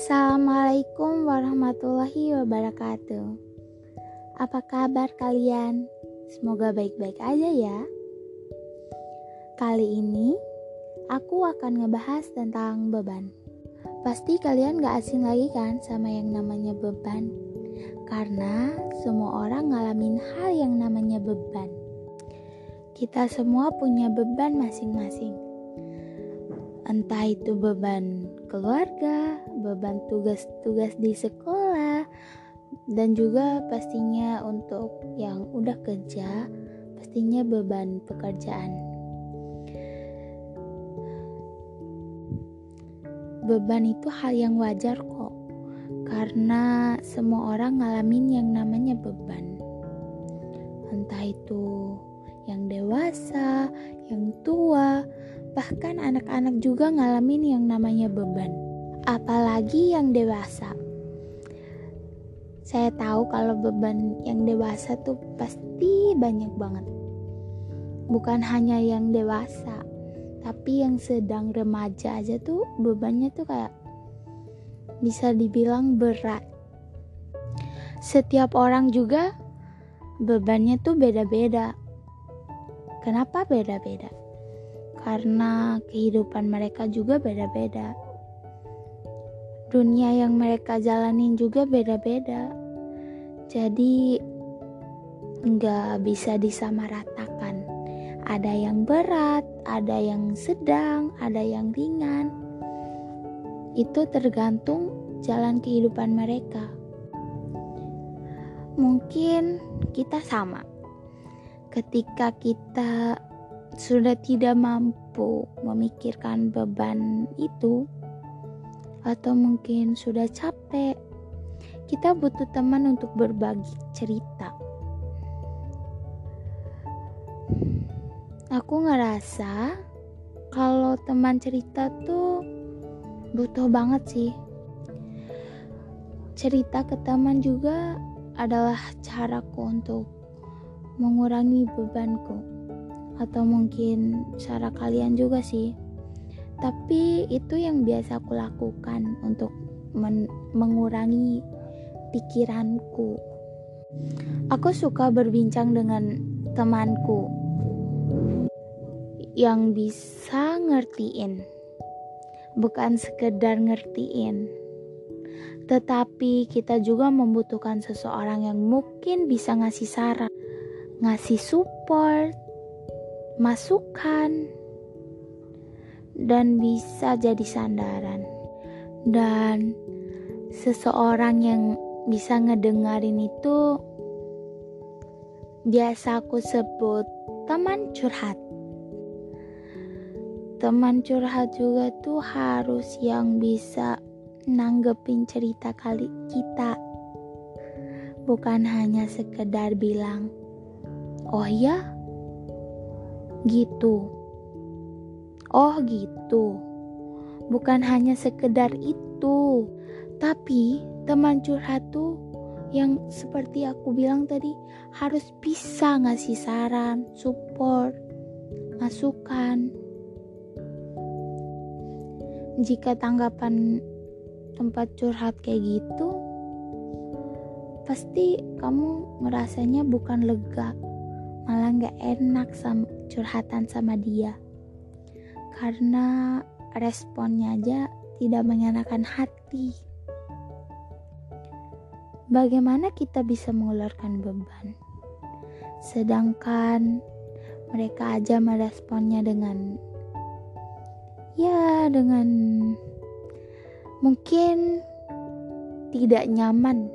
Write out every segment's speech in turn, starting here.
Assalamualaikum warahmatullahi wabarakatuh. Apa kabar kalian? Semoga baik-baik aja ya. Kali ini aku akan ngebahas tentang beban. Pasti kalian gak asing lagi kan sama yang namanya beban. Karena semua orang ngalamin hal yang namanya beban. Kita semua punya beban masing-masing. Entah itu beban keluarga, beban tugas-tugas di sekolah, dan juga pastinya untuk yang udah kerja, pastinya beban pekerjaan. Beban itu hal yang wajar kok, karena semua orang ngalamin yang namanya beban. Entah itu yang dewasa, yang tua, Bahkan anak-anak juga ngalamin yang namanya beban. Apalagi yang dewasa. Saya tahu kalau beban yang dewasa tuh pasti banyak banget. Bukan hanya yang dewasa, tapi yang sedang remaja aja tuh bebannya tuh kayak bisa dibilang berat. Setiap orang juga bebannya tuh beda-beda. Kenapa beda-beda? Karena kehidupan mereka juga beda-beda. Dunia yang mereka jalanin juga beda-beda. Jadi nggak bisa disamaratakan. Ada yang berat, ada yang sedang, ada yang ringan. Itu tergantung jalan kehidupan mereka. Mungkin kita sama. Ketika kita sudah tidak mampu memikirkan beban itu, atau mungkin sudah capek, kita butuh teman untuk berbagi cerita. Aku ngerasa kalau teman cerita tuh butuh banget sih. Cerita ke teman juga adalah caraku untuk mengurangi bebanku atau mungkin cara kalian juga sih. Tapi itu yang biasa aku lakukan untuk mengurangi pikiranku. Aku suka berbincang dengan temanku yang bisa ngertiin bukan sekedar ngertiin. Tetapi kita juga membutuhkan seseorang yang mungkin bisa ngasih saran ngasih support masukan dan bisa jadi sandaran. Dan seseorang yang bisa ngedengerin itu biasa aku sebut teman curhat. Teman curhat juga tuh harus yang bisa nanggepin cerita kali kita. Bukan hanya sekedar bilang oh ya Gitu. Oh, gitu. Bukan hanya sekedar itu, tapi teman curhat tuh yang seperti aku bilang tadi harus bisa ngasih saran, support, masukan. Jika tanggapan tempat curhat kayak gitu, pasti kamu ngerasanya bukan lega, malah nggak enak sama curhatan sama dia. Karena responnya aja tidak mengenakan hati. Bagaimana kita bisa mengeluarkan beban? Sedangkan mereka aja meresponnya dengan ya dengan mungkin tidak nyaman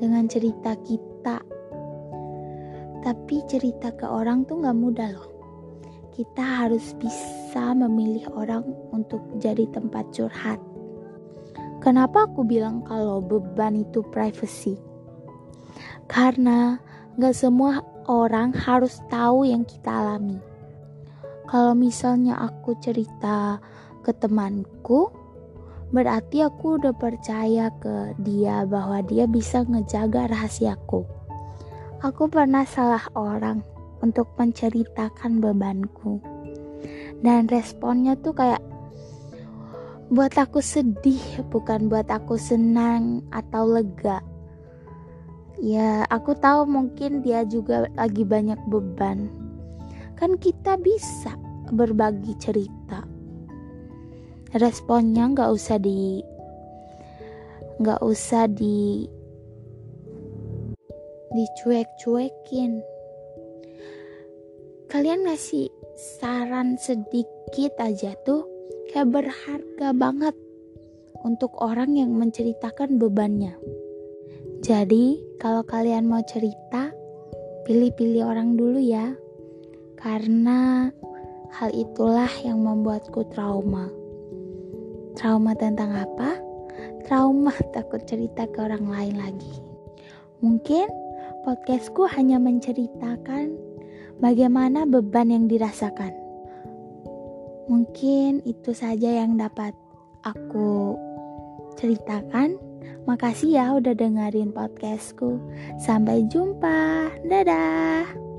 dengan cerita kita tapi cerita ke orang tuh gak mudah loh. Kita harus bisa memilih orang untuk jadi tempat curhat. Kenapa aku bilang kalau beban itu privacy? Karena gak semua orang harus tahu yang kita alami. Kalau misalnya aku cerita ke temanku, berarti aku udah percaya ke dia bahwa dia bisa ngejaga rahasiaku. Aku pernah salah orang untuk menceritakan bebanku. Dan responnya tuh kayak buat aku sedih, bukan buat aku senang atau lega. Ya, aku tahu mungkin dia juga lagi banyak beban. Kan kita bisa berbagi cerita. Responnya nggak usah di nggak usah di dicuek-cuekin kalian ngasih saran sedikit aja tuh kayak berharga banget untuk orang yang menceritakan bebannya. Jadi, kalau kalian mau cerita, pilih-pilih orang dulu ya. Karena hal itulah yang membuatku trauma. Trauma tentang apa? Trauma takut cerita ke orang lain lagi. Mungkin podcastku hanya menceritakan bagaimana beban yang dirasakan. Mungkin itu saja yang dapat aku ceritakan. Makasih ya udah dengerin podcastku. Sampai jumpa. Dadah.